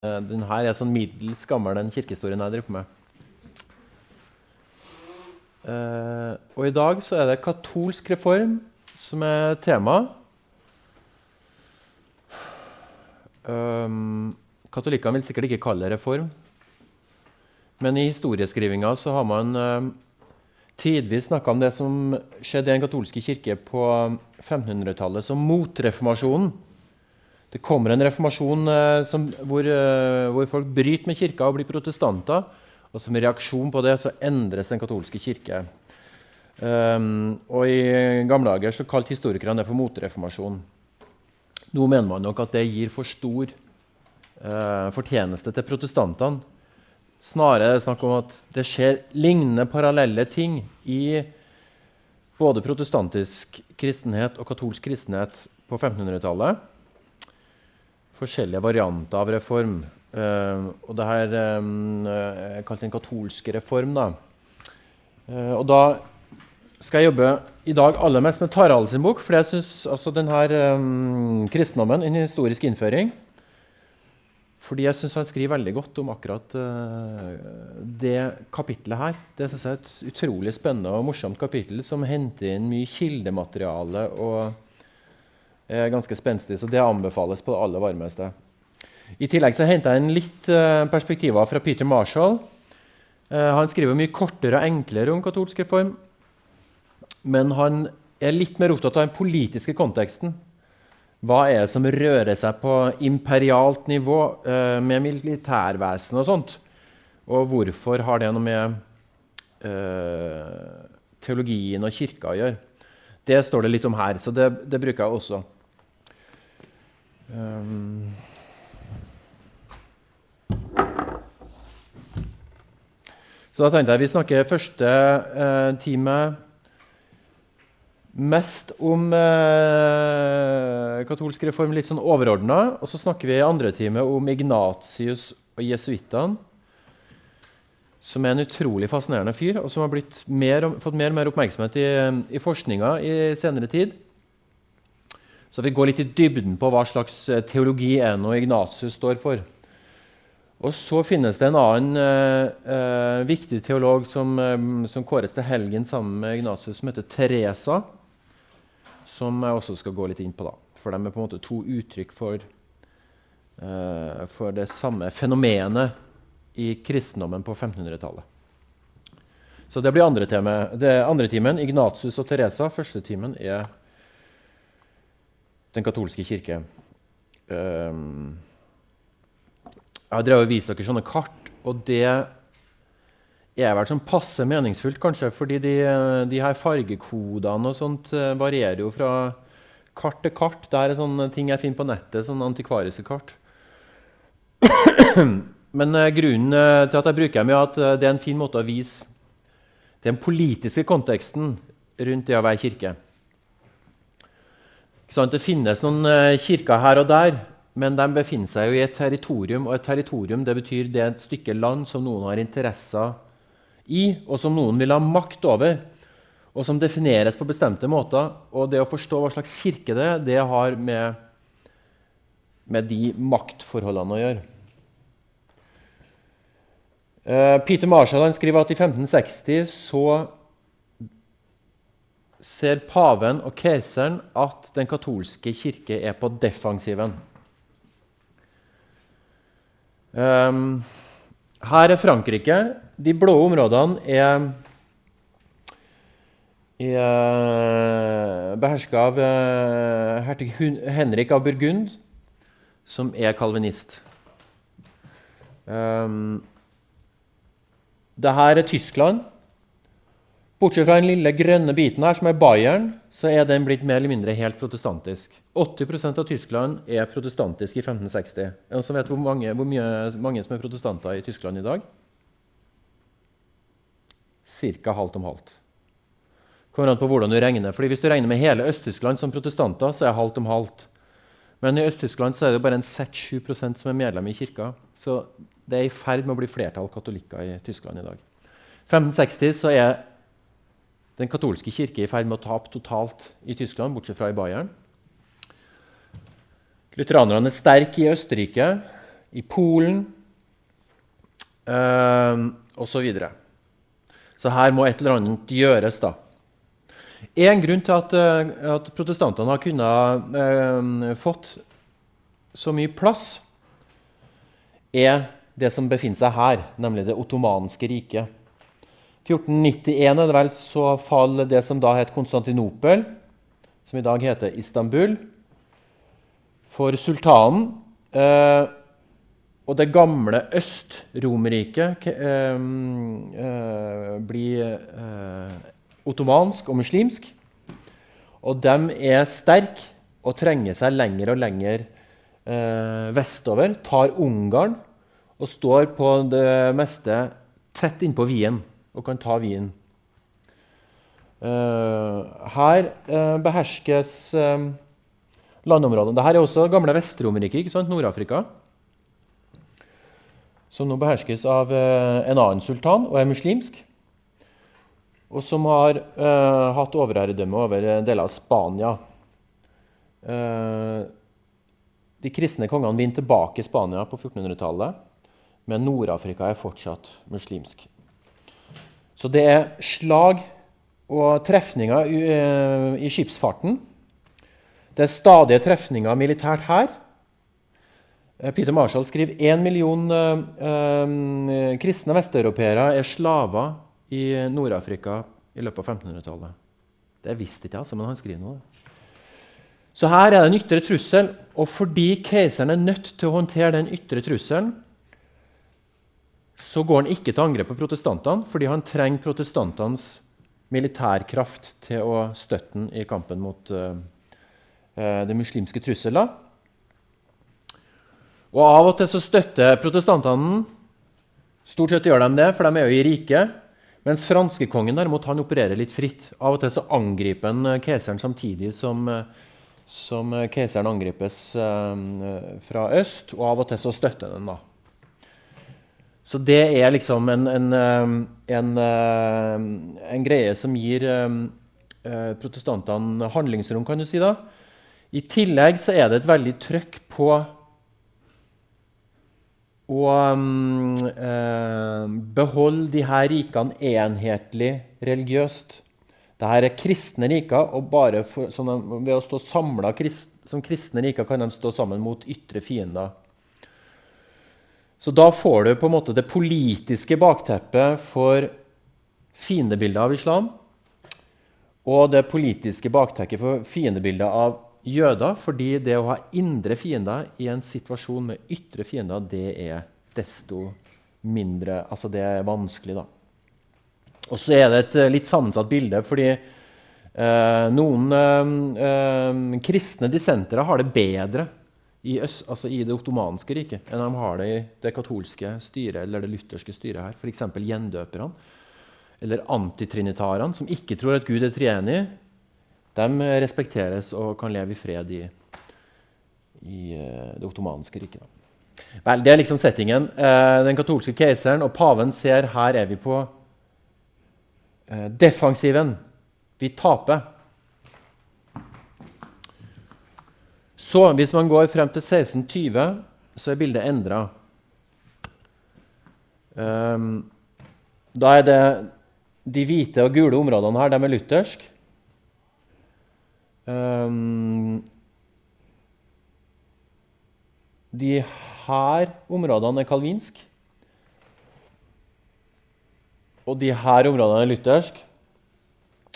Den her er sånn middels gammel, den kirkehistorien jeg driver på med. Uh, og i dag så er det katolsk reform som er tema. Um, Katolikkene vil sikkert ikke kalle det reform. Men i historieskrivinga så har man uh, tidvis snakka om det som skjedde i den katolske kirke på 1500-tallet, som motreformasjonen. Det kommer en reformasjon eh, som, hvor, eh, hvor, folk bryter med kirka og blir protestanter. Og som reaksjon på det så endres den katolske kirke. Um, og I gamle dager så kalte historikerne det for motreformasjon. Nå mener man nok at det gir for stor uh, fortjeneste til protestantene. Snarere er det snakk om at det skjer lignende parallelle ting i både protestantisk kristenhet og katolsk kristenhet på 1500-tallet forskjellige varianter av reform. Uh, og det her um, er kalt den katolske reform. Da. Uh, og da skal jeg jobbe i dag aller mest med Tarald sin bok, for jeg syns altså denne um, kristendommen en historisk innføring fordi jeg syns han skriver veldig godt om akkurat uh, det kapitlet her. Det synes jeg er et utrolig spennende og morsomt kapittel som henter inn mye kildemateriale og ganske spenstig, så det anbefales på det aller varmeste. I tillegg så henter jeg inn litt uh, perspektiver fra Peter Marshall. Uh, han skriver mye kortere og enklere om katolsk reform. Men han er litt mer opptatt av den politiske konteksten. Hva er det som rører seg på imperialt nivå uh, med militærvesen og sånt? Og hvorfor har det noe med teologien og kirka å gjøre? Det står det litt om her, så det, det bruker jeg også. Um, så da tenkte jeg vi snakker første eh, time mest om eh, katolsk reform litt sånn overordna. Og så snakker vi i andre time om Ignatius og jesuittene. Som er en utrolig fascinerende fyr, og som har mer, fått mer og mer oppmerksomhet i, i forskninga i senere tid. Så vi går litt i dybden på hva slags eh, teologi Eno Ignatius står for. Og så finnes det en annen eh, eh, viktig teolog som, eh, som, kåres til helgen sammen med Ignatius, som heter Teresa. Som jeg også skal gå litt inn på. da. For de er på en måte to uttrykk for, eh, for det samme fenomenet i kristendommen på 1500-tallet. Så det blir andre, time, det andre timen. Ignatius og Teresa. Første timen er den katolske kirke. Um, jeg har drevet og vist dere sånne kart, og det er vel sånn passe meningsfullt, kanskje, fordi de, de, her fargekodene og sånt eh, varierer jo fra kart til kart. Det er sånne ting jeg finner på nettet, sånne antikvariske kart. Men uh, grunnen uh, til at jeg bruker dem, er at det er en fin måte å vise den politiske konteksten rundt det å være kirke. Det finnes noen eh, kirker her og der, men de befinner seg jo i et territorium. Og et territorium det betyr det er et stykke land som noen har interesser i, og som noen vil ha makt over. Og som defineres på bestemte måter. Og det å forstå hva slags kirke det er, det har med, med de maktforholdene å gjøre. Uh, Peter Marshall skriver at i 1560 så ser paven og keiseren at den katolske kirke er på defensiven. Um, her er Frankrike. De blå områdene er, er eh, beherska av uh, hertug Henrik av Burgund, som er kalvinist. Um, det her er Tyskland. Bortsett fra den lille grønne biten her, som er Bayern, så er den blitt mer eller mindre helt protestantisk. 80% av Tyskland er protestantisk i 1560. Er det noen som vet hvor mange, hvor mye, mange som er protestanter i Tyskland i dag? Ca. halvt om halvt. Kommer an på hvordan du regner. Fordi Hvis du regner med hele Øst-Tyskland som protestanter, så er halvt om halvt. Men i Øst-Tyskland er det bare en 6-7 som er medlem i kirka. Så det er i ferd med å bli flertall katolikker i Tyskland i dag. 1560 så er den katolske kirke er i ferd med å tape totalt i Tyskland, bortsett fra i Bayern. Lutheranerne er sterke i Østerrike. i Polen eh, osv. Så, så her må et eller annet gjøres, da. En grunn til at, eh, at protestantene har kunnet eh, fått så mye plass, er det som befinner seg her, nemlig det ottomanske riket. 1491 er vel så faller det som da het Konstantinopel, som i dag heter Istanbul, for sultanen. Eh, og det gamle Øst-Romerriket eh, eh, blir ottomansk og muslimsk. Og de er sterke og trenger seg lenger og lenger vestover. Tar Ungarn og står på det meste tett innpå Wien og kan ta vinen. Uh, her uh, beherskes uh, landområdene. Dette er også gamle Vest-Romerriket, Nord-Afrika. Som nå beherskes av en annen sultan og er muslimsk. Og som har hatt overherredømme over deler av Spania. de kristne kongene vinner tilbake Spania på 1400-tallet, men Nord-Afrika er fortsatt muslimsk. Så det er slag og trefninger i, eh, skipsfarten. Det er stadige trefninger militært her. Eh, Peter Marshall skriver én million eh, eh, kristne vesteuropeere er slaver i Nord-Afrika i løpet av 1500-tallet. Det visste ikke jeg, altså, men han skriver noe. Så her er det en ytre trussel, og fordi keiseren er nødt til å håndtere den ytre trusselen, så går han ikke til angrep på protestantene fordi han trenger protestantenes militærkraft til å støtte ham i kampen mot uh, det muslimske trusselet. Og Av og til så støtter protestantene Stort sett gjør de det, for de er jo i riket. Mens franskekongen derimot han opererer litt fritt. Av og til så angriper han eh, keiseren samtidig som, som keiseren angripes fra øst. Og av og til så støtter han den. da. Så det er liksom en, en, en, en greie som gir uh, protestantene handlingsrom, kan du si. da. I tillegg så er det et veldig trøkk på å um, uh, beholde de her rikene enhetlig religiøst. Dette er kristne riker, og bare for, sånn, ved å stå samla som kristne riker kan de stå sammen mot ytre fiender. Så da får du på en måte det politiske bakteppet for fiendebildet av islam og det politiske bakteppet for fiendebildet av jøder. Fordi det å ha indre fiender i en situasjon med ytre fiender, det er desto mindre Altså, det er vanskelig, da. Og så er det et eh, litt sammensatt bilde, fordi eh, noen eh, eh, kristne dissentere har det bedre i, øst, altså i, det ottomanske riket enn de har det i det katolske styret eller det lutherske styret her. F.eks. gjendøperne eller antitrinitarene, som ikke tror at Gud er treenig. De respekteres og kan leve i fred i, i uh, det ottomanske riket. Vel, Det er liksom settingen. Uh, den katolske keiseren og paven ser her er vi på uh, defensiven. Vi taper. Så hvis man går frem til 1620, så er bildet endra. Um, ehm, da er det de hvite og gule områdene her, de er luthersk. Um, de her områdene er kalvinsk. Og de her områdene er luthersk.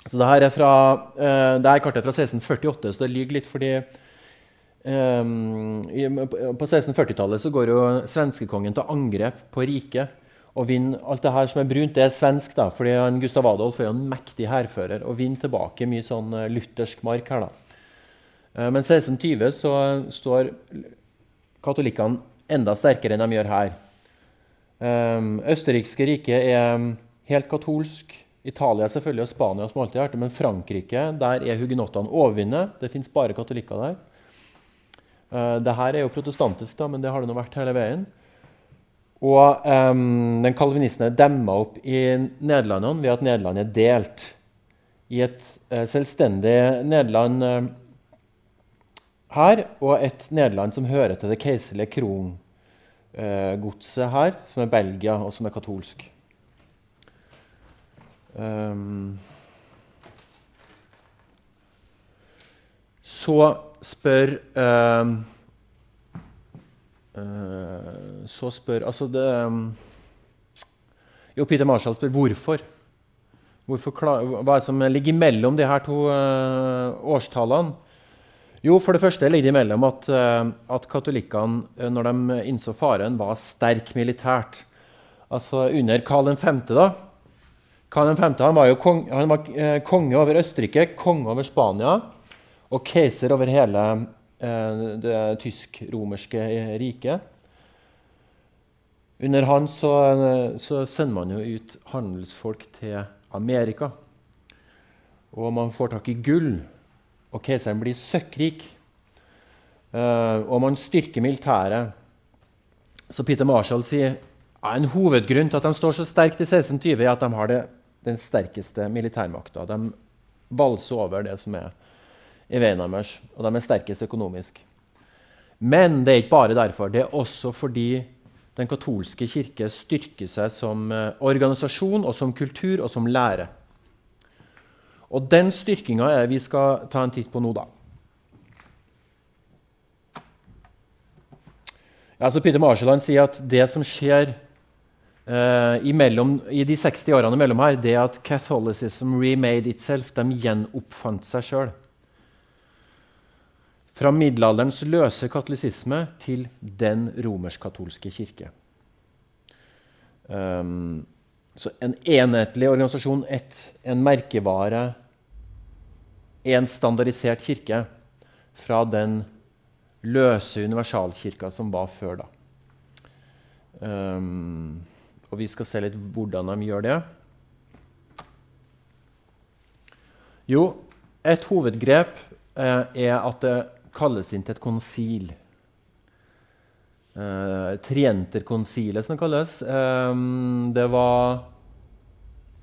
Så det her er, fra, uh, det er kartet fra 1648, så det lyver litt fordi på 1640-tallet så går jo svenskekongen til angrep på riket og vinner alt det her som er brunt, det er svensk, da, fordi han, Gustav Adolf er jo en mektig hærfører og vinner tilbake mye sånn eh, luthersk mark her. da. Uh, men 1620 så står katolikkene enda sterkere enn de gjør her. Um, Østerrikske riket er helt katolsk. Italia selvfølgelig og Spania som alltid har vært det, men Frankrike der er hugenottene overvunnet. Det fins bare katolikker der. Uh, det her er jo protestantisk, da, men det har det nå vært hele veien. Og um, den kalvinisten er demma opp i Nederlandene ved at Nederland er delt i et uh, selvstendig Nederland uh, her og et Nederland som hører til det keiserlige krongodset her, som er Belgia, og som er katolsk. Um, så spør um, uh, Så spør Altså det um, Jo, Peter Marshall spør hvorfor. hvorfor hva er det som ligger mellom de her to uh, årstallene? Jo, for det første ligger det imellom at, uh, at katolikkene, når de innså faren, var sterk militært. Altså under Karl 5., da. Karl 5. Han var jo kong, han var, konge over Østerrike, konge over Spania og keiser over hele eh, det tysk-romerske riket. Under han så, så, sender man jo ut handelsfolk til Amerika. Og man får tak i gull, og keiseren blir søkkrik. Eh, og man styrker militæret. Så Peter Marshall sier ja, en hovedgrunn til at de står så sterkt i 1620, er at de har det, den sterkeste militærmakta. De valser over det som er i veien deres, og de er sterkest økonomisk. Men det er ikke bare derfor. Det er også fordi den katolske kirke styrker seg som eh, organisasjon og som kultur og som lære. Og den styrkinga er vi skal ta en titt på nå, da. Altså Peter Marshalland sier at det som skjer eh, i, mellom, i de 60 årene mellom her, det er at Catholicism remade itself. De gjenoppfant seg sjøl. Fra middelalderens løse katolisisme til den romersk-katolske kirke. Um, så en enhetlig organisasjon, et, en merkevare, en standardisert kirke fra den løse universalkirka som var før da. Um, og vi skal se litt hvordan de gjør det. Jo, et hovedgrep eh, er at det kalles inn til et konsil. Uh, Trienterkonsilet, som det kalles. Um, det var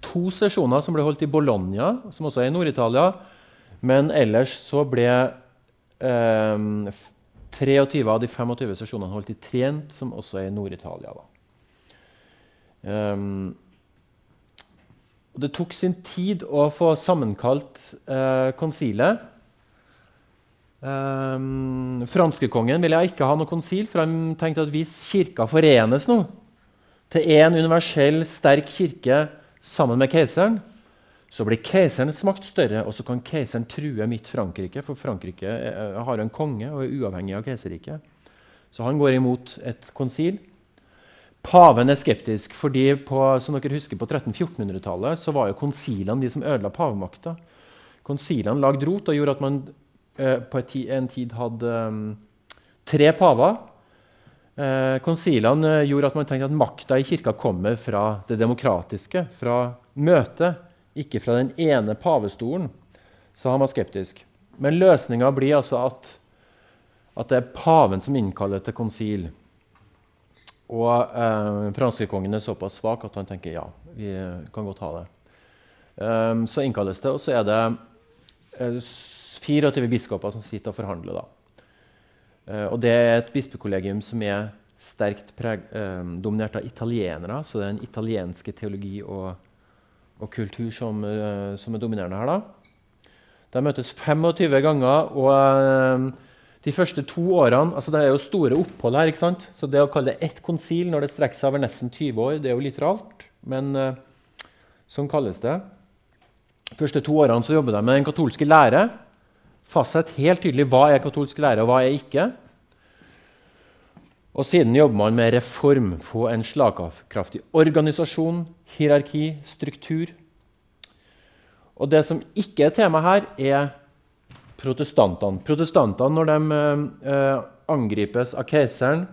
to sesjoner som ble holdt i Bologna, som også er i Nord-Italia. Men ellers så ble um, 23 av de 25 sesjonene holdt i Trient, som også er i Nord-Italia. Um, det tok sin tid å få sammenkalt uh, konsilet. Um, Franskekongen ville ikke ha noe konsil, for han tenkte at hvis kirka forenes nå til én universell, sterk kirke sammen med keiseren, så blir keiserens makt større, og så kan keiseren true mitt Frankrike, for Frankrike er, har en konge og er uavhengig av keiserriket. Så han går imot et konsil. Paven er skeptisk, fordi på, som dere husker på 1300-1400-tallet så var jo konsilene de som ødela pavemakta. Konsilene lagde rot og gjorde at man Eh, på en tid hadde um, tre paver. Eh, konsilene gjorde at man tenkte at makta i kirka kommer fra det demokratiske, fra møtet, ikke fra den ene pavestolen. Så han var skeptisk. Men løsninga blir altså at, at, det er paven som innkaller til konsil. Og eh, franskekongen er såpass svak at han tenker ja, vi kan godt ha det. Um, så innkalles det, og så er det eh, 24 biskoper som sitter og forhandler. Da. Eh, og det er et bispekollegium som er sterkt preg, eh, dominert av italienere. Så det er den italienske teologi og, og kultur som, eh, som, er dominerende her. Da. De møtes 25 ganger. og eh, de første to årene altså Det er jo store opphold her. ikke sant? Så det å kalle det ett konsil når det strekker seg over nesten 20 år, det er jo litt rart. Men eh, sånn kalles det. De første to årene så jobber de med den katolske lære fastsette helt tydelig hva er katolsk lære, og hva er ikke. Og siden jobber man med reform. Få en slagkraftig organisasjon, hierarki, struktur. Og det som ikke er tema her, er protestantene. Protestantene, når de eh, angripes av keiseren,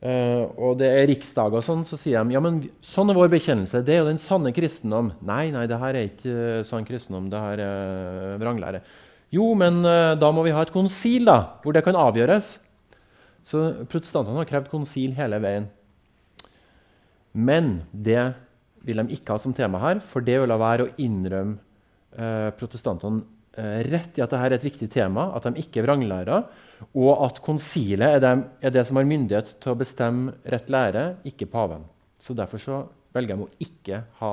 eh, og det er riksdager, sånn, så sier de ja, men sånn er vår bekjennelse. Det er jo den sanne kristendom. Nei, nei, det her er ikke uh, sann kristendom. Det her er vranglære. Jo, men uh, da må vi ha et konsil da, hvor det kan avgjøres. Så protestantene har krevd konsil hele veien. Men det vil de ikke ha som tema her, for det vil være å innrømme eh, protestantene eh, rett i at dette er et viktig tema, at de ikke er vranglærer, og at konsilet er, dem, er, det som har myndighet til å bestemme rett lære, ikke paven. Så Derfor så velger de å ikke ha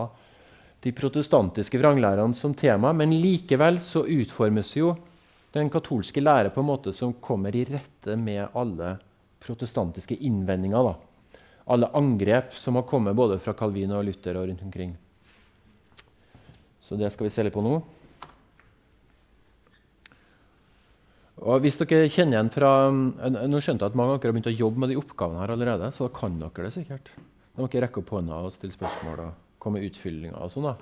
de protestantiske vranglærerne som tema, men likevel så utformes jo den katolske lære på en måte som kommer i rette med alle protestantiske innvendinger. Da. Alle angrep som har kommet både fra Calvin og Luther og rundt omkring. Så det skal vi se litt på nå. Og hvis dere kjenner igjen fra, Nå skjønte jeg at mange av dere har begynt å jobbe med de oppgavene her allerede. så da kan dere det sikkert. Da må dere rekke opp hånda og stille spørsmål og komme utfyllinga og sånn da.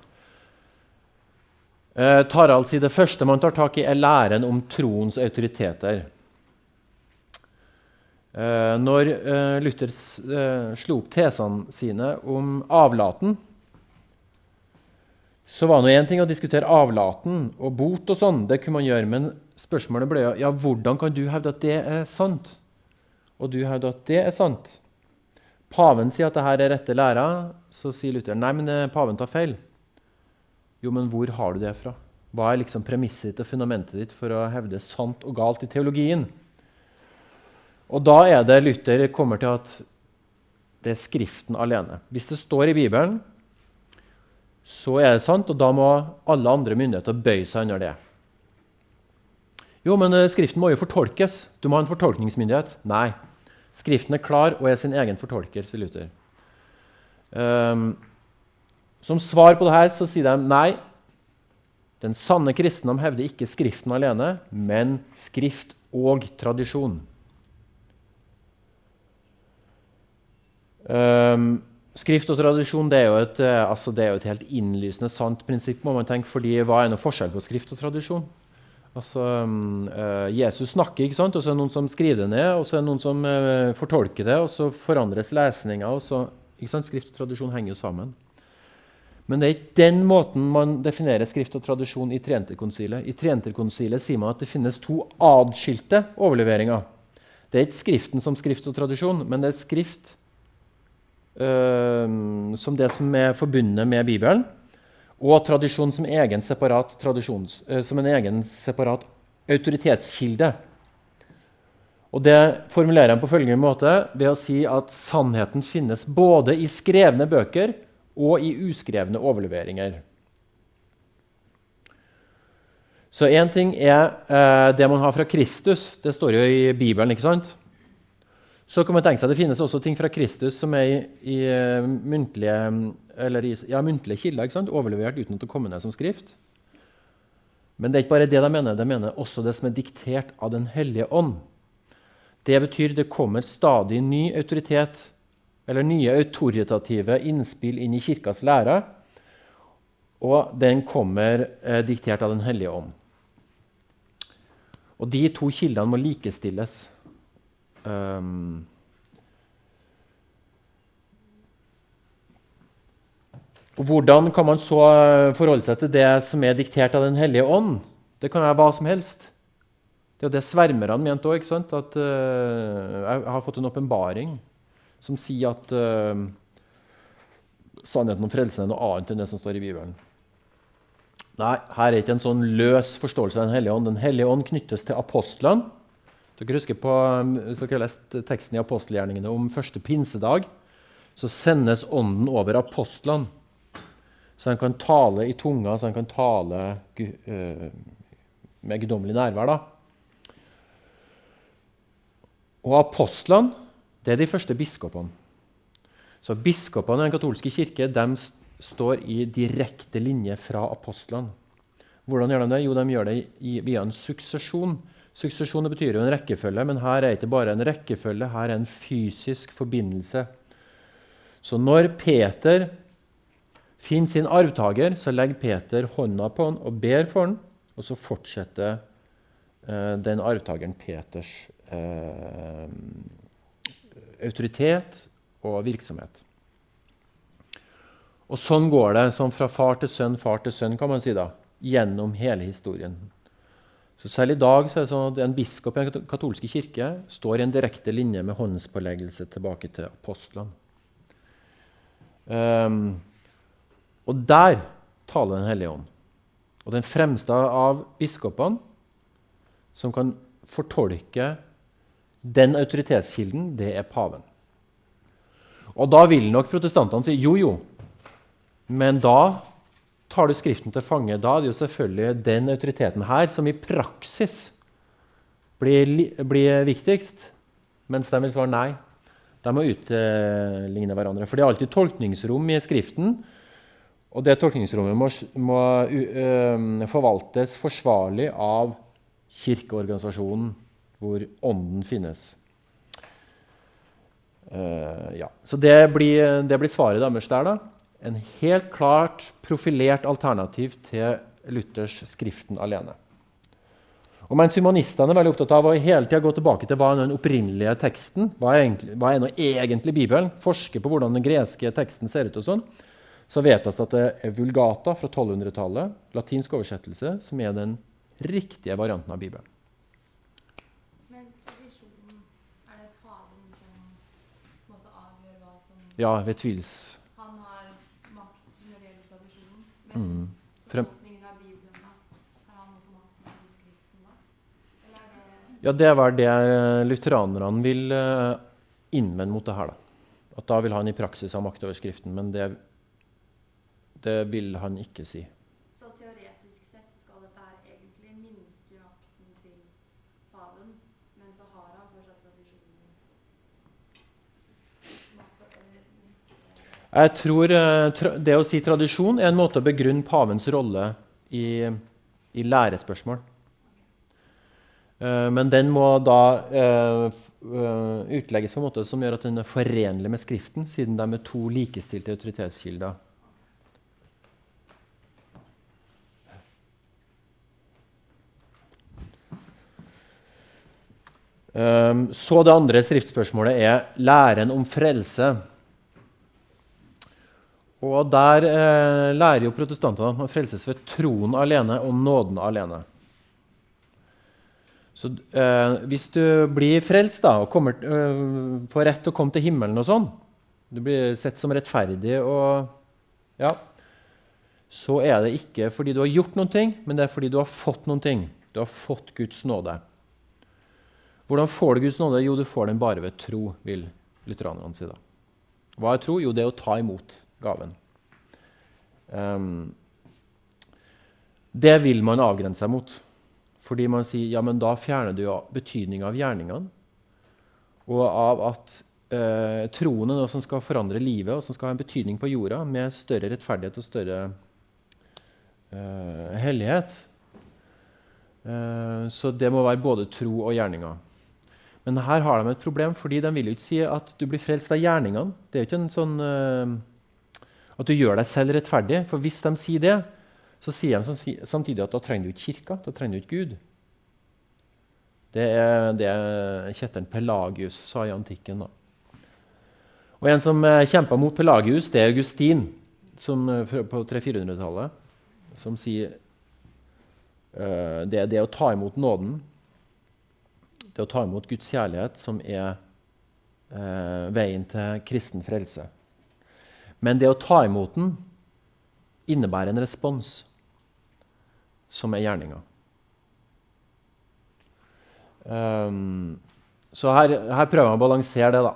Eh, Tarald sier det første man tar tak i, er læren om troens autoriteter. Eh, når eh, Luther eh, slo opp tesene sine om avlaten, så var det én ting å diskutere avlaten og bot og sånn. det kunne man gjøre, Men spørsmålet ble ja, hvordan kan du hevde at det er sant? Og du hevder at det er sant. Paven sier at dette er rette læra. Så sier Luther nei, men eh, paven tar feil. Jo, men hvor har du det fra? Hva er liksom premisset ditt og fundamentet ditt for å hevde sant og galt i teologien? Og da er det Luther kommer til at det er Skriften alene. Hvis det står i Bibelen, så er det sant, og da må alle andre myndigheter bøye seg under det. Jo, men eh, Skriften må jo fortolkes. Du må ha en fortolkningsmyndighet. Nei. Skriften er klar og er sin egen fortolker, sier Luther. Um, som svar på det her så sier de nei. Den sanne kristendom hevder ikke Skriften alene, men Skrift og tradisjon. Um, Skrift og tradisjon det er, jo et, eh, altså er jo et helt innlysende sant prinsipp. må man tenke, fordi Hva er noe forskjell på skrift og tradisjon? Altså, uh, Jesus snakker, ikke sant? og så er det noen som skriver det ned, og så er det noen som uh, fortolker det, og så forandres lesninga. og så? Skrift og tradisjon henger jo sammen. Men det er ikke den måten man definerer skrift og tradisjon i Trienterkonsilet. I Trienterkonsilet sier man at det finnes to adskilte overleveringer. Det er ikke Skriften som skrift og tradisjon, men det er Skrift øh, som det som er forbundet med Bibelen, og tradisjon som, egen separat øh, som en egen separat autoritetskilde. Og Det formulerer han på følgende måte ved å si at sannheten finnes både i skrevne bøker og i uskrevne overleveringer. Så én ting er eh, det man har fra Kristus. Det står jo i Bibelen. ikke sant? Så kan man tenke seg at Det finnes også ting fra Kristus som er i, i eh, muntlige, i, ja, muntlige kilder, ikke sant? overlevert uten at det kommer ned som skrift. Men det er ikke bare det de mener, de mener også det som er diktert av Den hellige ånd. Det betyr det kommer stadig ny autoritet eller nye autoritative innspill inn i kirkas lære. Og den kommer eh, diktert av Den hellige ånd. Og De to kildene må likestilles. Um, Hvordan kan man så eh, forholde seg til det som er diktert av Den hellige ånd? Det kan være hva som helst. Det er jo det svermerne mente òg. At uh, jeg har fått en åpenbaring som sier at uh, sannheten om frelsen er noe annet enn det som står i Bibelen. Nei, her er ikke en sånn løs forståelse av Den hellige ånd. Den hellige ånd knyttes til apostlene. Dere husker på, Hvis dere har lest teksten i apostelgjerningene om første pinsedag, så sendes Ånden over apostlene. Så han kan tale i tunga, så han kan tale med guddommelig nærvær. da. Og apostlene det er de første biskopene. Så Biskopene i den katolske kirke de står i direkte linje fra apostlene. Hvordan gjør de det? Jo, de gjør det via en suksesjon. Suksesjon betyr jo en rekkefølge, men her er det ikke bare en rekkefølge, her er en fysisk forbindelse. Så når Peter finner sin arvtaker, så legger Peter hånda på han og ber for han, og så fortsetter eh, den arvtakeren Peters eh, autoritet og virksomhet. Og sånn går det sånn fra far til sønn, far til sønn, kan man si da, gjennom hele historien. Så Selv i dag så er det sånn at en biskop i den katolske kirke står i en direkte linje med håndspåleggelse tilbake til apostlene. Um, og der taler Den hellige ånd. Og den fremste av biskopene som kan fortolke den autoritetskilden, det er paven. Og da vil nok protestantene si jo, jo, men da tar du Skriften til fange. Da er det jo selvfølgelig den autoriteten her som i praksis blir, blir viktigst. Mens de vil svare nei. De må utligne hverandre. For det er alltid tolkningsrom i Skriften. Og det tolkningsrommet må, må uh, forvaltes forsvarlig av kirkeorganisasjonen hvor Ånden finnes. Uh, ja. Så det blir, det blir svaret deres der. da. En helt klart profilert alternativ til Luthers 'Skriften alene'. Og mens Humanistene er veldig opptatt av å hele tiden gå tilbake til hva er den opprinnelige teksten, hva er, egentlig, hva er nå egentlig Bibelen, forske på hvordan den greske teksten ser ut, og sånn, så vedtas det at det er Vulgata fra 1200-tallet, latinsk oversettelse, som er den riktige varianten av Bibelen. Ja, ved tvils. Han har makt når det gjelder tradisjonen. Men Mm. Frem- av Bibelen, da? Har han også makt over Skriften da? Eller er det Ja, det vel det eh, lutheranerne vil eh, innvende mot det her. da. At da vil han i praksis ha makt over Skriften, men det, det vil han ikke si. Så teoretisk sett så skal dette her egentlig minske makten til paven, men så har han fortsatt tradisjonen makt over- eller minske- Jeg tror eh, Det å si tradisjon er en måte å begrunne pavens rolle i, i lærespørsmål. Eh, men den må da eh, utlegges på en måte som gjør at den er forenlig med Skriften, siden de er to likestilte autoritetskilder. Så det andre skriftspørsmålet er læren om frelse. Og der eh, lærer jo protestantene at man frelses ved troen alene og nåden alene. Så eh, hvis du blir frelst da, og kommer, eh, får rett til å komme til himmelen og sånn, du blir sett som rettferdig og ja, så er det ikke fordi du har gjort noen ting, men det er fordi du har fått noen ting. Du har fått Guds nåde. Hvordan får du Guds nåde? Jo, du får den bare ved tro, vil lutheranerne si. da. Hva er tro? Jo, det er å ta imot gaven. Um, det vil man avgrense seg mot. Fordi man sier ja, men da fjerner du jo betydninga av gjerningene. Og av at eh, troen er noe som skal forandre livet, og som skal ha en betydning på jorda, med større rettferdighet og større eh, hellighet. Eh, så det må være både tro og gjerninger. Men her har de et problem, fordi de vil jo ikke si at du blir frelst av gjerningene. Det er jo ikke en sånn eh, at du gjør deg selv rettferdig. For hvis de sier det, så sier de samtidig at da trenger du ikke kirka, da trenger du ikke Gud. Det er det kjetteren Pelagius sa i antikken. da. Og En som eh, kjempa mot Pelagius, det er Augustin som, eh, på 300-400-tallet, som sier eh, det er det å ta imot nåden, det å ta imot Guds kjærlighet, som er eh, veien til kristen frelse. Men det å ta imot den innebærer en respons som er gjerninga. Um, så her, her prøver man å balansere det. da.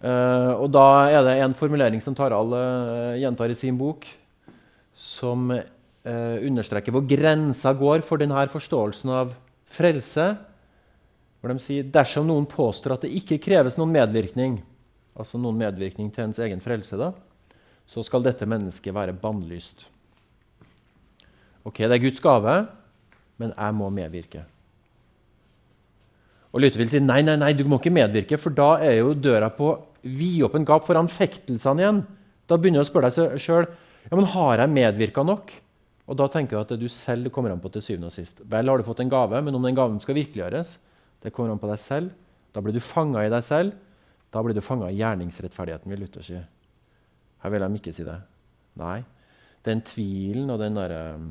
Uh, og da er det en formulering som Tarald uh, gjentar i sin bok, som uh, understreker hvor grensa går for denne forståelsen av frelse. Hvor de sier dersom noen påstår at det ikke kreves noen medvirkning, altså noen medvirkning til ens egen frelse, da, så skal dette mennesket være bannlyst. Ok, det er Guds gave, men jeg må medvirke. Og Luther vil si nei, nei, nei, du må ikke medvirke, for da er jo døra på vidåpen gap for anfektelsene igjen. Da begynner du å spørre deg sjøl ja, men har jeg medvirka nok. Og da tenker du at det du selv kommer an på til syvende og sist. Vel har du fått en gave, men om den gaven skal virkeliggjøres, det kommer an på deg selv. Da blir du fanga i deg selv. Da blir du fanga i gjerningsrettferdigheten, vil Luther si. Her vil de ikke si det. Nei. Den tvilen og den der, um,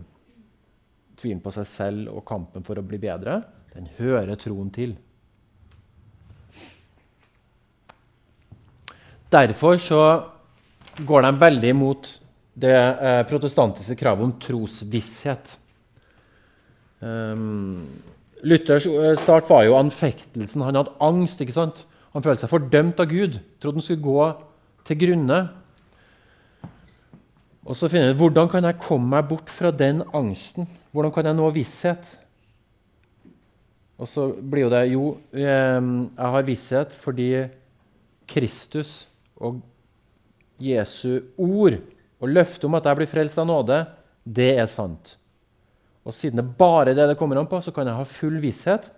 tvilen på seg selv og kampen for å bli bedre, den hører troen til. Derfor så går de veldig imot det eh, protestantiske kravet om trosvisshet. Um, Luthers eh, start var jo anfektelsen. Han hadde angst. ikke sant? Han følte seg fordømt av Gud. Trodde han skulle gå til grunne. Og så finner jeg hvordan kan jeg komme meg bort fra den angsten? Hvordan kan jeg nå visshet? Og så blir jo det Jo, jeg har visshet fordi Kristus og Jesu ord og løftet om at jeg blir frelst av nåde, det er sant. Og siden det bare er det det kommer an på, så kan jeg ha full visshet.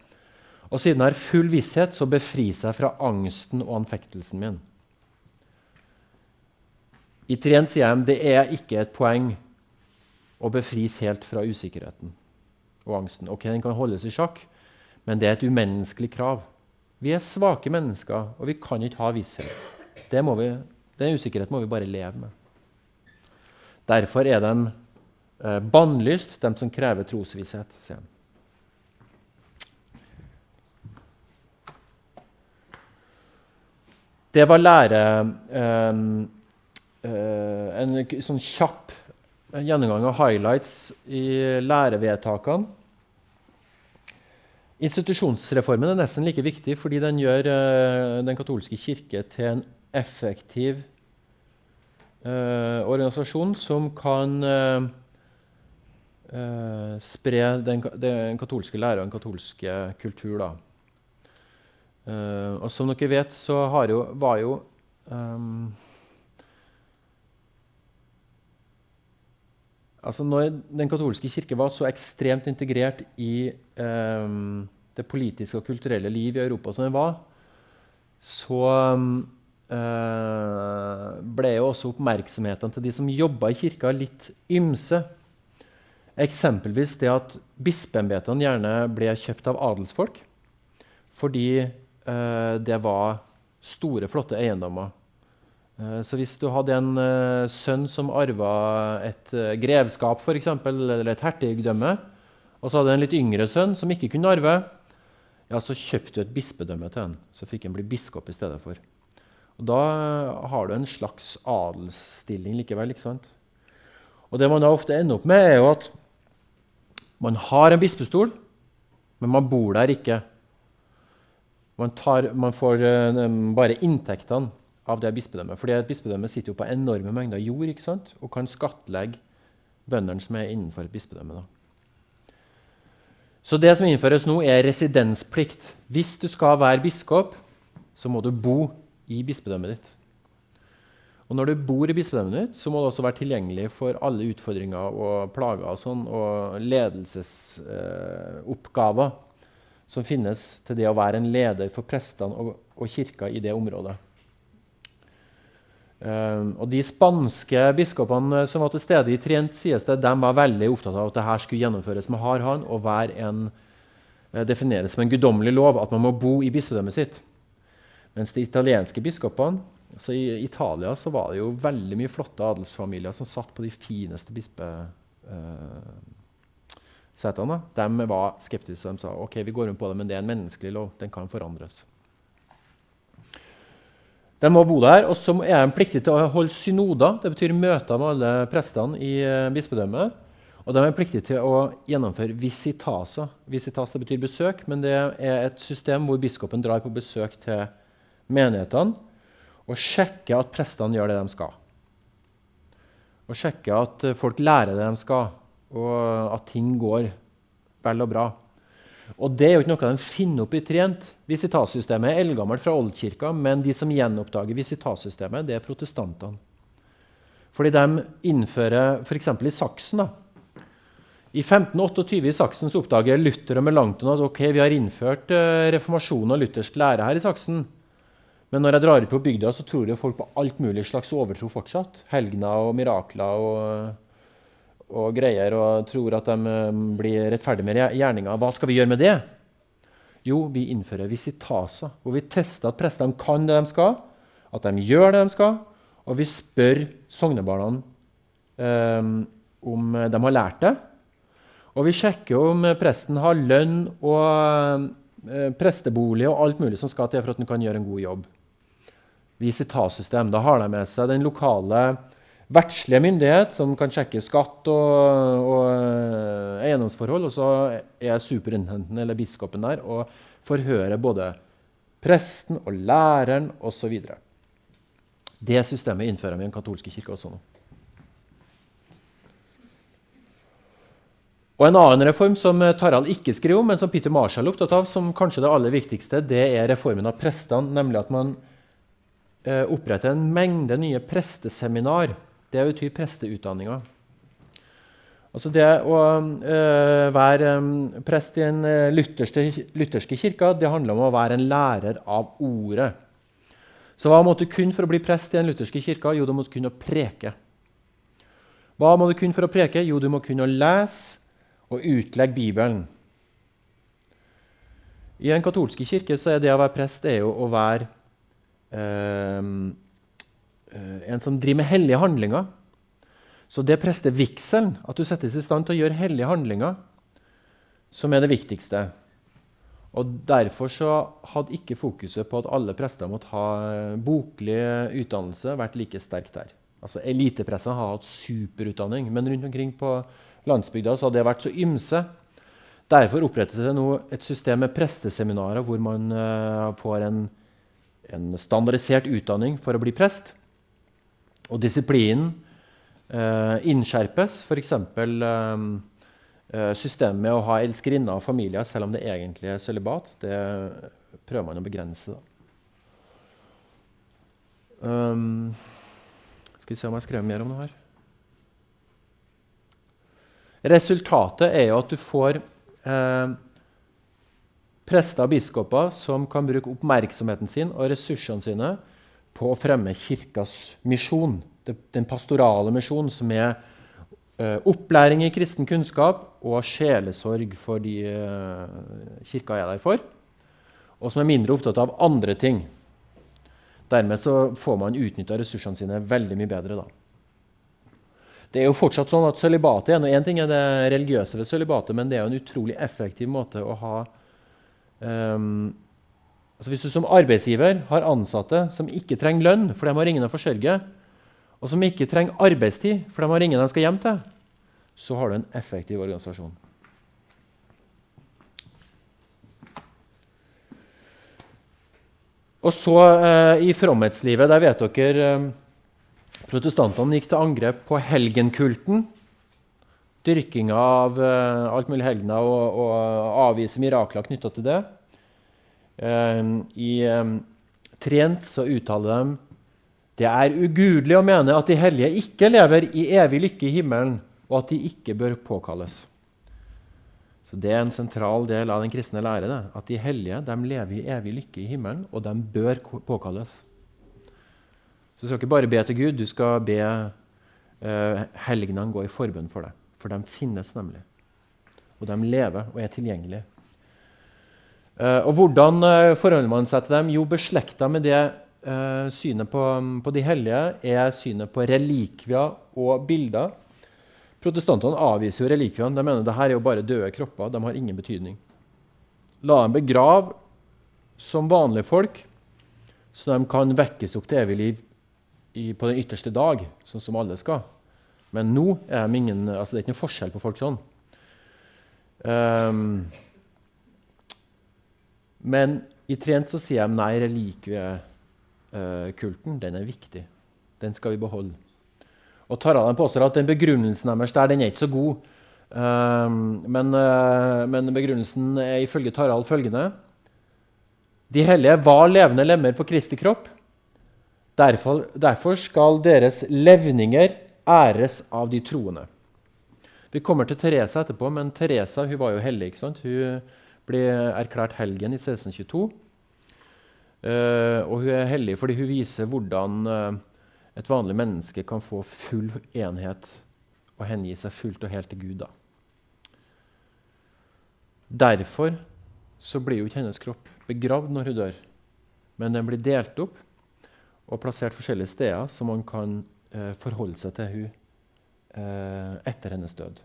Og siden jeg har full visshet, så befris jeg fra angsten og anfektelsen min. I trent sier de det er ikke et poeng å befris helt fra usikkerheten og angsten. Ok, Den kan holdes i sjakk, men det er et umenneskelig krav. Vi er svake mennesker, og vi kan ikke ha visshet. Det må vi, den usikkerheten må vi bare leve med. Derfor er de eh, bannlyst, de som krever trosvisshet. sier han. Det var lære eh, En sånn kjapp gjennomgang av highlights i lærevedtakene. Institusjonsreformen er nesten like viktig fordi den gjør eh, den katolske kirke til en effektiv eh, organisasjon som kan eh, eh, spre den, den, katolske lære og den katolske kultur. Eh, og som dere vet, så jo, var jo um, Altså når Den katolske kirke var så ekstremt integrert i um, det politiske og kulturelle liv i Europa som den var, så Eh, ble jo også oppmerksomheten til de som jobba i kirka, litt ymse. Eksempelvis det at bispeembetene gjerne ble kjøpt av adelsfolk fordi eh, det var store, flotte eiendommer. Eh, så hvis du hadde en eh, sønn som arva et eh, grevskap for eksempel, eller et hertigdømme, og så hadde en litt yngre sønn som ikke kunne arve, ja, så kjøpte du et bispedømme til han. Så fikk han bli biskop i stedet for. Og Da har du en slags adelsstilling likevel. ikke sant? Og Det man da ofte ender opp med, er jo at man har en bispestol, men man bor der ikke. Man, tar, man får bare inntektene av det bispedømmet. Fordi et bispedømme sitter jo på enorme mengder jord ikke sant? og kan skattlegge bøndene som er innenfor et bispedømme. Da. Så det som innføres nå, er residensplikt. Hvis du skal være biskop, så må du bo i bispedømmet ditt. Og når du bor i bispedømmet ditt, så må du også være tilgjengelig for alle utfordringer og plager og, sånn, og ledelsesoppgaver eh, som finnes til det å være en leder for prestene og, og kirka i det området. Um, og De spanske biskopene som var til stede i Trient, sies det, de var veldig opptatt av at dette skulle gjennomføres med hard hånd og være en, eh, defineres som en guddommelig lov, at man må bo i bispedømmet sitt. Mens de italienske biskopene altså I Italia så var det jo veldig mye flotte adelsfamilier som satt på de fineste bispesetene. Eh, de var skeptiske. De sa ok, vi går rundt på det, men det er en menneskelig lov. Den kan forandres. De må bo der, og så er de pliktige til å holde synoder. Det betyr møter med alle prestene i eh, bispedømmet. Og de er pliktige til å gjennomføre visitaser. Visitas det betyr besøk, men det er et system hvor biskopen drar på besøk til menighetene og sjekker at prestene gjør det de skal. Og sjekker at folk lærer det de skal, og at ting går vel og bra. Og Det er jo ikke noe de finner opp i Trient. Visitatsystemet er eldgammelt fra oldkirka, men de som gjenoppdager visitatsystemet, det er protestantene. Fordi de innfører f.eks. i Saksen da, I 1528 i Saksen så oppdager Luther og Melanchthon at ok, vi har innført uh, reformasjonen og luthersk lære her i Saksen. Men når jeg drar ut på bygda, så tror jo folk på alt mulig slags overtro fortsatt. Helgener og mirakler og, og, greier, og tror at de um, blir rettferdige med gjerninga. Hva skal vi gjøre med det? Jo, vi innfører visitaser, hvor vi tester at prestene kan det de skal, at de gjør det de skal, og vi spør sognebarna um, om de har lært det. Og vi sjekker om presten har lønn og uh, prestebolig og alt mulig som skal til for at han kan gjøre en god jobb visitassystem. Da har de med seg den lokale verdslige myndighet, som kan sjekke skatt og, og eh, eiendomsforhold. Og så er superintendenten eller biskopen der og forhører både presten og læreren osv. Det systemet innfører vi i den katolske kirke også nå. Og En annen reform som Tarald ikke skriver om, men som Peter Marshall er opptatt av, som kanskje det aller viktigste, det er reformen av prestene. Nemlig at man eh, oppretter en mengde nye presteseminar. Det betyr presteutdanninga. Altså det å øh, være um, prest i den lutherske, lutherske kirka det handler om å være en lærer av ordet. Så hva måtte du kunne for å bli prest i den lutherske kirka? Jo, du måtte kunne preke. Hva må du kunne for å preke? Jo, du må kunne lese og utlegge Bibelen. I den katolske kirke så er det å være prest det er jo å være øh, en som driver med hellige handlinger. Så det prestevigselen, at du settes i stand til å gjøre hellige handlinger, som er det viktigste. Og Derfor så hadde ikke fokuset på at alle prester måtte ha eh, boklig utdannelse, vært like sterkt der. Altså Eliteprestene har hatt superutdanning, men rundt omkring på landsbygda så hadde det vært så ymse. Derfor opprettes det nå et system med presteseminarer hvor man uh, får en, en, standardisert utdanning for å bli prest. Og disiplinen uh, innskjerpes. F.eks. Uh, Eh, systemet med å ha elskerinner og familier selv om det egentlig er sølibat, det prøver man å begrense. Um, skal vi se om jeg skrev mer om det her. Resultatet er jo at du får eh, prester og biskoper som kan bruke oppmerksomheten sin og ressursene sine på å fremme kirkas misjon. Den pastorale misjonen, som er Eh, opplæring i kristen kunnskap og sjelesorg for de eh, kirka er der for. Og som er mindre opptatt av andre ting. Dermed så får man utnytta ressursene sine veldig mye bedre. da. Det er jo fortsatt sånn at Sølibatet er en ting er det religiøse ved sølibatet, men det er jo en utrolig effektiv måte å ha um, altså Hvis du som arbeidsgiver har ansatte som ikke trenger lønn, for de har ingen å forsørge, og som ikke trenger arbeidstid, for de har ingen de skal hjem til, så har du en effektiv organisasjon. Og så eh, i fromhetslivet, der vet dere eh, Protestantene gikk til angrep på helgenkulten. Dyrkinga av eh, alt mulig helgener og, og avvise mirakler knytta til det. Eh, I eh, Trent så uttaler de det er ugudelig å mene at de hellige ikke lever i evig lykke i himmelen, og at de ikke bør påkalles. Så Det er en sentral del av den kristne lære. Det. At de hellige de lever i evig lykke i himmelen, og de bør påkalles. Så du skal ikke bare be til Gud, du skal be uh, helgenene gå i forbønn for deg. For de finnes nemlig. Og de lever og er tilgjengelige. Uh, og Hvordan uh, forholder man seg til dem? Jo, beslekta med det eh, synet på, på, de hellige er synet på relikvier og bilder. Protestantene avviser jo relikviene. De mener det her er jo bare døde kropper. De har ingen betydning. La dem begrave som vanlige folk, så de kan vekkes opp til evig liv i, på den ytterste dag, sånn som alle skal. Men nå er de ingen, altså det er ikke noe forskjell på folk sånn. Um, men i Trent så sier de nei, relikviekulten Eh, den er viktig. Den skal vi beholde. Og Tarald påstår at den begrunnelsen deres der, den er ikke så god. Um, men, uh, men, begrunnelsen er ifølge Tarald følgende De hellige var levende lemmer på Kristi kropp. Derfor, derfor skal deres levninger æres av de troende. Vi kommer til Teresa etterpå, men Teresa hun var jo hellig. ikke sant? Hun ble erklært helgen i 1622. Uh, og hun er hellig fordi hun viser hvordan uh, et vanlig menneske kan få full enhet og hengi seg fullt og helt til Gud. Da. Derfor så blir jo ikke hennes kropp begravd når hun dør, men den blir delt opp og plassert forskjellige steder, så man kan uh, forholde seg til hun etter hennes død.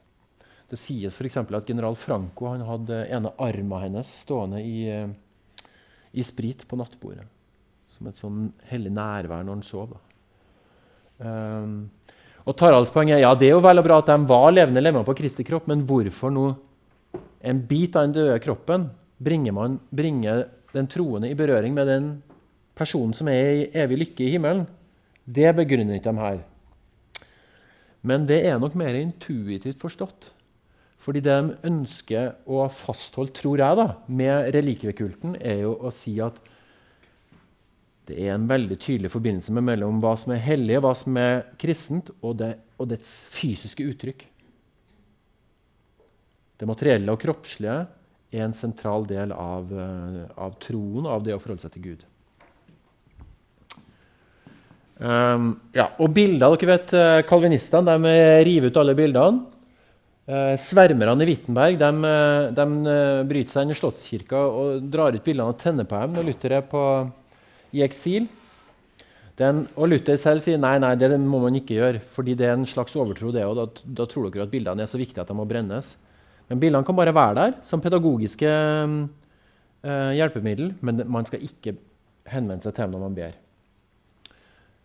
Det sies f.eks. at general Franco hadde ene armen hennes stående i i sprit på nattbordet. Som et sånn hellig nærvær når han sov. Um, Og Taralds poeng er ja, det er jo vel og bra at de var levende lemmer på Kristi kropp, men hvorfor nå en bit av den døde kroppen bringer, man, bringer den troende i berøring med den personen som er i evig lykke i himmelen? Det begrunner ikke de her. Men det er nok mer intuitivt forstått. Fordi det de ønsker å fastholde, tror jeg, da, med relikviekulten, er jo å si at det er en veldig tydelig forbindelse mellom hva som er hellig, hva som er kristent, og, det, og dets fysiske uttrykk. Det materielle og kroppslige er en sentral del av, eh, av troen, av det å forholde seg til Gud. Um, ja, og bilder, dere vet, eh, Kalvinistene de river ut alle bildene. Uh, svermerne i Wittenberg de, de, bryter seg inn i Slottskirka og drar ut bildene og tenner på dem når Luther er på, i eksil. Den, og Luther selv sier nei, nei, det må man ikke gjøre, fordi det er en slags overtro. det, og da, da tror dere at bildene er så viktige at de må brennes. Men bildene kan bare være der som pedagogiske eh, hjelpemiddel, men man skal ikke henvende seg til dem når man ber.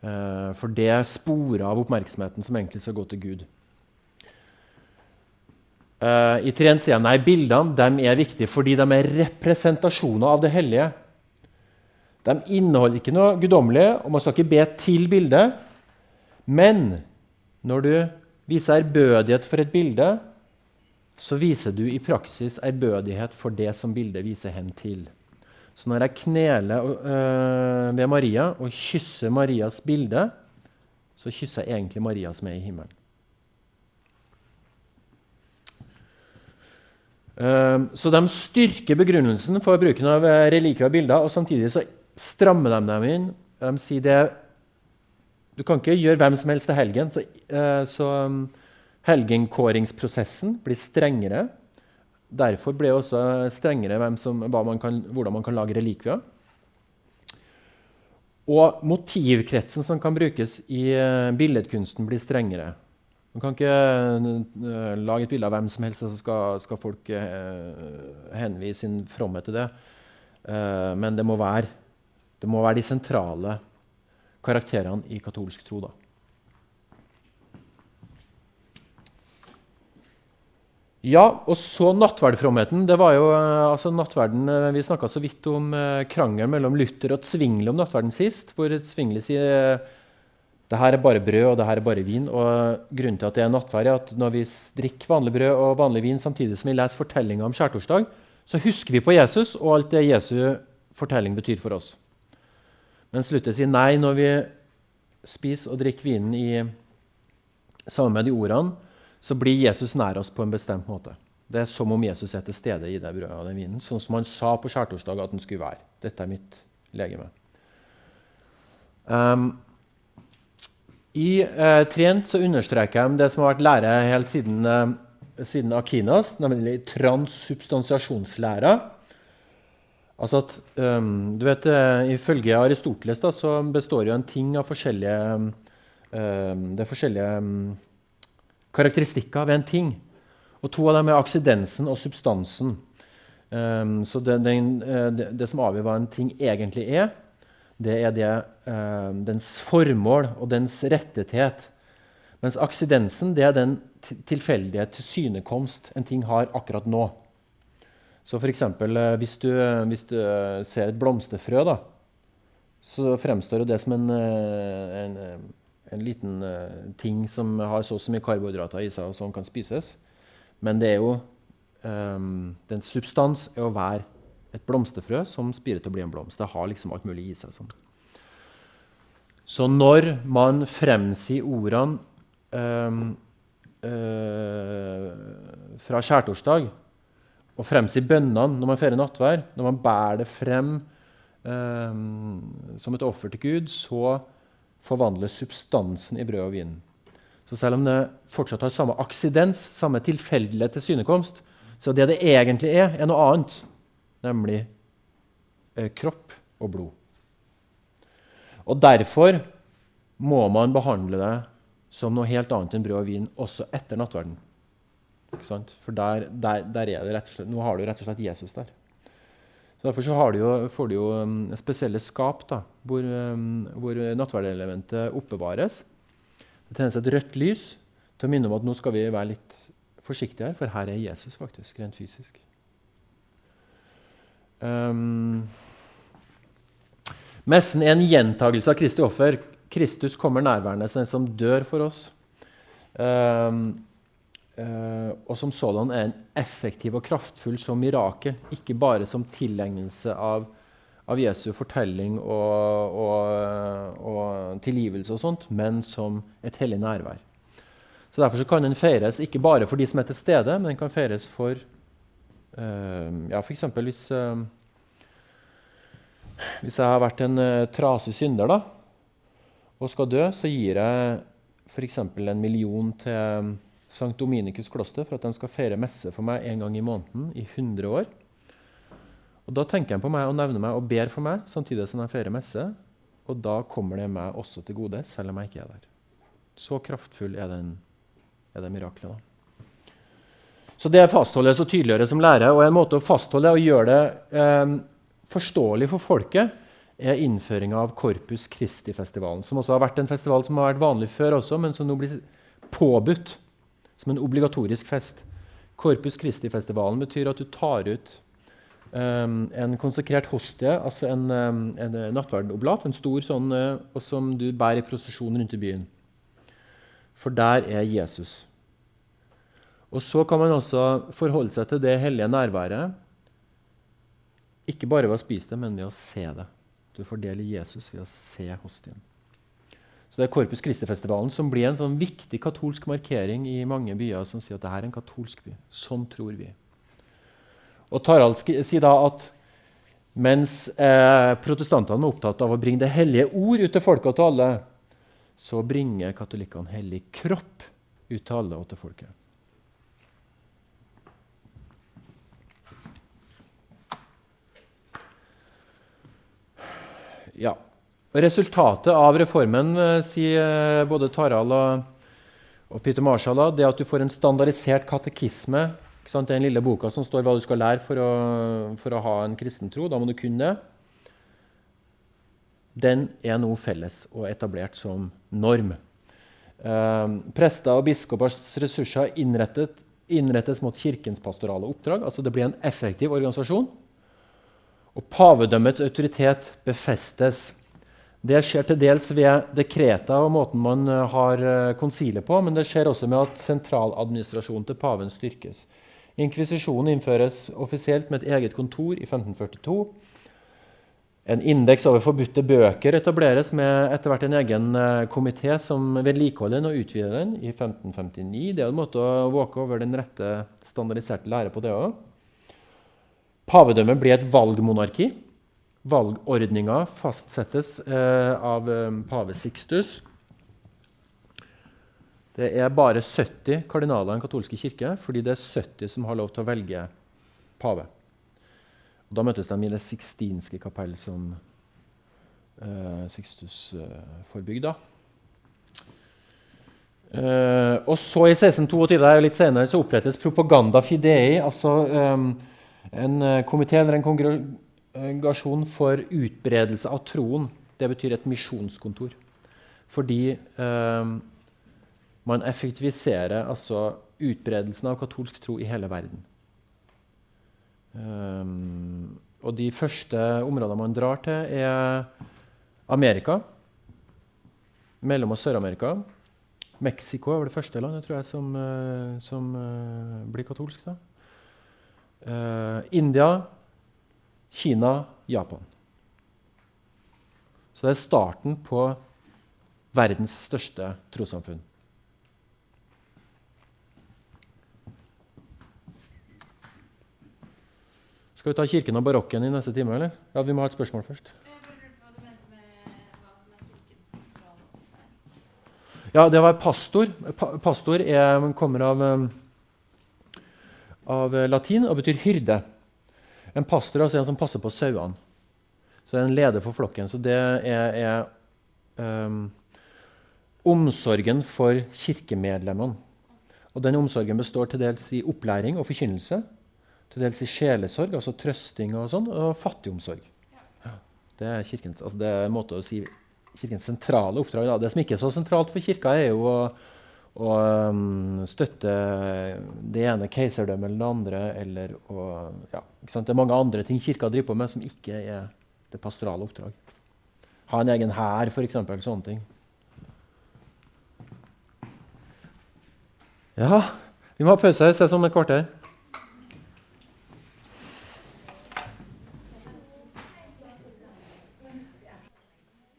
Eh, for det er sporer av oppmerksomheten som egentlig skal gå til Gud. Uh, I Trent sier han nei, bildene er viktige fordi de er representasjoner av det hellige. De inneholder ikke noe guddommelig, og man skal ikke be til bildet. Men når du viser ærbødighet for et bilde, så viser du i praksis ærbødighet for det som bildet viser hen til. Så når jeg kneler øh, ved Maria og kysser Marias bilde, så kysser jeg egentlig Maria som er i himmelen. Så de styrker begrunnelsen for bruken av eh, relikvier og bilder, og samtidig så strammer de dem inn. De sier det Du kan ikke gjøre hvem som helst til helgen. Så, uh, så um, helgenkåringsprosessen blir strengere. Derfor blir det også strengere som, man kan, hvordan man kan lage relikvier. Og motivkretsen som kan brukes i uh, billedkunsten, blir strengere. Man kan ikke uh, lage et bilde av hvem som helst, og så skal, skal folk uh, henvise sin fromhet til det. men det må være det må være de sentrale karakterene i katolsk tro. da. Ja, og så nattverdfromheten. Det var jo, eh, altså nattverden, eh, Vi snakka så vidt om eh, krangelen mellom Luther og Zwingli om nattverden sist. Hvor Zwingli sier det her er bare brød og det her er bare vin. Og Grunnen til at det er nattverd, er at når vi drikker vanlig brød og vanlig vin samtidig som vi leser fortellinga om skjærtorsdag, så husker vi på Jesus og alt det Jesu fortelling betyr for oss. Mens Luther sier nei når vi spiser og drikker vinen i, sammen med de ordene, så blir Jesus nær oss på en bestemt måte. Det er som om Jesus er til stede i det brødet og den vinen, sånn som han sa på skjærtorsdag at han skulle være. Dette er mitt legeme. Um, I eh, Trent så understreker de det som har vært lære helt siden, eh, siden Akinas, nemlig transsubstansiasjonslæra. Altså at, um, du vet, uh, Ifølge Aristoteles da, så består jo en ting av forskjellige, um, det er forskjellige um, karakteristikker ved en ting. Og To av dem er aksidensen og substansen. så det, den, uh, det, det, som avgjør hva en ting egentlig er, det er det, eh, dens formål og dens rettethet. Mens aksidensen det er den tilfeldige tilsynekomst en ting har akkurat nå. Så f.eks. Eh, hvis, du, hvis du eh, ser et blomsterfrø, da, så fremstår det som en, eh, en, en liten ting som har så, så mye karbohydrater i seg og som kan spises. Men det er jo um, den substans er å være et blomsterfrø som spirer til å bli en blomst. Det har liksom alt mulig i seg. Sånn. Så når man fremsier ordene um, uh, fra skjærtorsdag og fremsier bønnene når man feirer nattvær, når man bærer det frem eh, som et offer til Gud, så forvandles substansen i brød og vin. Så selv om det fortsatt har samme aksidens, samme tilfeldighet til synekomst, så det det egentlig er, er noe annet, nemlig eh, kropp og blod. Og derfor må man behandle det som noe helt annet enn brød og vin også etter nattverden. For der, der, der, er det rett og slett, Nå har du rett og slett Jesus der. Så Derfor så du jo, får du jo um, spesielle skap da, hvor, um, hvor nattverdelementet oppbevares. Det tennes et rødt lys til å minne om at nå skal vi være litt forsiktige her, for her er Jesus faktisk, rent fysisk. Um, messen er en gjentagelse av Kristi offer. Kristus kommer nærværende som den som dør for oss. Um, uh, og som sådan er en effektiv og kraftfull som mirakel, ikke bare som tilegnelse av, av Jesu fortelling og, og, og, tilgivelse, og sånt, men som et hellig nærvær. Så Derfor så kan den feires ikke bare for de som er til stede, men den kan feires for ja, f.eks. hvis uh, hvis jeg har vært en uh, trasig synder da, og skal dø, så gir jeg f.eks. en million til St. Dominikus kloster for at de skal feire messe for meg en gang i måneden i 100 år. Og Da tenker de på meg og nevner meg og ber for meg samtidig som de feirer messe. Og da kommer det meg også til gode, selv om jeg ikke er der. Så kraftfull er, den, er det miraklet. da. Så det fastholdes og tydeliggjøres som lære. Og en måte å fastholde og gjøre det eh, forståelig for folket, er innføringa av Corpus Christi-festivalen. Som også har vært en festival som har vært vanlig før også, men som nå blir påbudt som en obligatorisk fest. Corpus Christi-festivalen betyr at du tar ut um, en konsekrert hostie, altså en, um, en nattverdoblat, en stor sånn, uh, som du bærer i prosesjon rundt i byen. For der er Jesus. Og så kan man også forholde seg til det hellige nærværet. Ikke bare ved å spise det, men ved å se det. Du får del i Jesus ved å se hostien. Så Det er Korpus Christi-festivalen som blir en sånn viktig katolsk markering i mange byer som sier at dette er en katolsk by. Sånn tror vi. Og Tarald sier da at mens eh, protestantene er opptatt av å bringe det hellige ord ut til folket og til alle, så bringer katolikkene hellig kropp ut til alle og til folket. Ja. Resultatet av reformen, eh, sier eh, både Tarald og, og Peter Marshall, det er at du får en standardisert katekisme. Den lille boka som står hva du skal lære for å, for å ha en kristen tro. Da må du kunne det. Den er nå felles og etablert som norm. Eh, prester og biskopers ressurser innrettet, innrettes mot kirkens pastorale oppdrag. altså Det blir en effektiv organisasjon. Og pavedømmets autoritet befestes. Det skjer til dels ved dekreter og måten man eh, har eh, konsilet på, men det skjer også med at sentraladministrasjonen til paven styrkes. Inkvisisjonen innføres offisielt med et eget kontor i 1542. En indeks over forbudte bøker etableres med etter hvert en egen uh, komité som vedlikeholder den og utvider den i 1559. Det er en måte å våke over den rette standardiserte lære på, det òg. Pavedømmet blir et valgmonarki. Valgordninga fastsettes eh, av eh, pave Sixtus. Det er bare 70 kardinaler i den katolske kirke, fordi det er 70 som har lov til å velge pave. Og da møtes de i det sixtinske kapell som eh, Sixtus eh, forbygde. Eh, og så I 1622 litt senere, så opprettes Propaganda Fidei. altså eh, en eh, komité eller en kongregasjon for utbredelse av troen. Det betyr et misjonskontor. Fordi eh, man effektiviserer altså utbredelsen av katolsk tro i hele verden. Um, og de første områdene man drar til, er Amerika. Mellom- og Sør-Amerika. Mexico er det første landet tror jeg, som, som uh, blir katolsk. da. Uh, India, Kina, Japan. Så det er starten på verdens største trossamfunn. Skal vi ta kirken og barokken i neste time? eller? Ja, Vi må ha et spørsmål først. Ja, det var pastor. Pa pastor er, kommer av um, av latin og betyr hyrde. En pastor altså en som passer på sauene. Så det er en leder for flokken. Så det er, er um, omsorgen for kirkemedlemmene. Og den omsorgen består til dels i opplæring og forkynnelse. Til dels i sjelesorg, altså trøsting og sånn, og fattigomsorg. Det er kirkens, altså det er en måte å si kirkens sentrale oppdrag. Da. Det som ikke er så sentralt for kirka, er jo å, å um, støtte det ene keiserdømmet eller det andre. Eller å, ja, Det er mange andre ting kirka driver på med som ikke er det pastorale oppdrag. Ha en egen hær, f.eks. Sånne ting. Ja, vi må ha pause. Ses om et kvarter.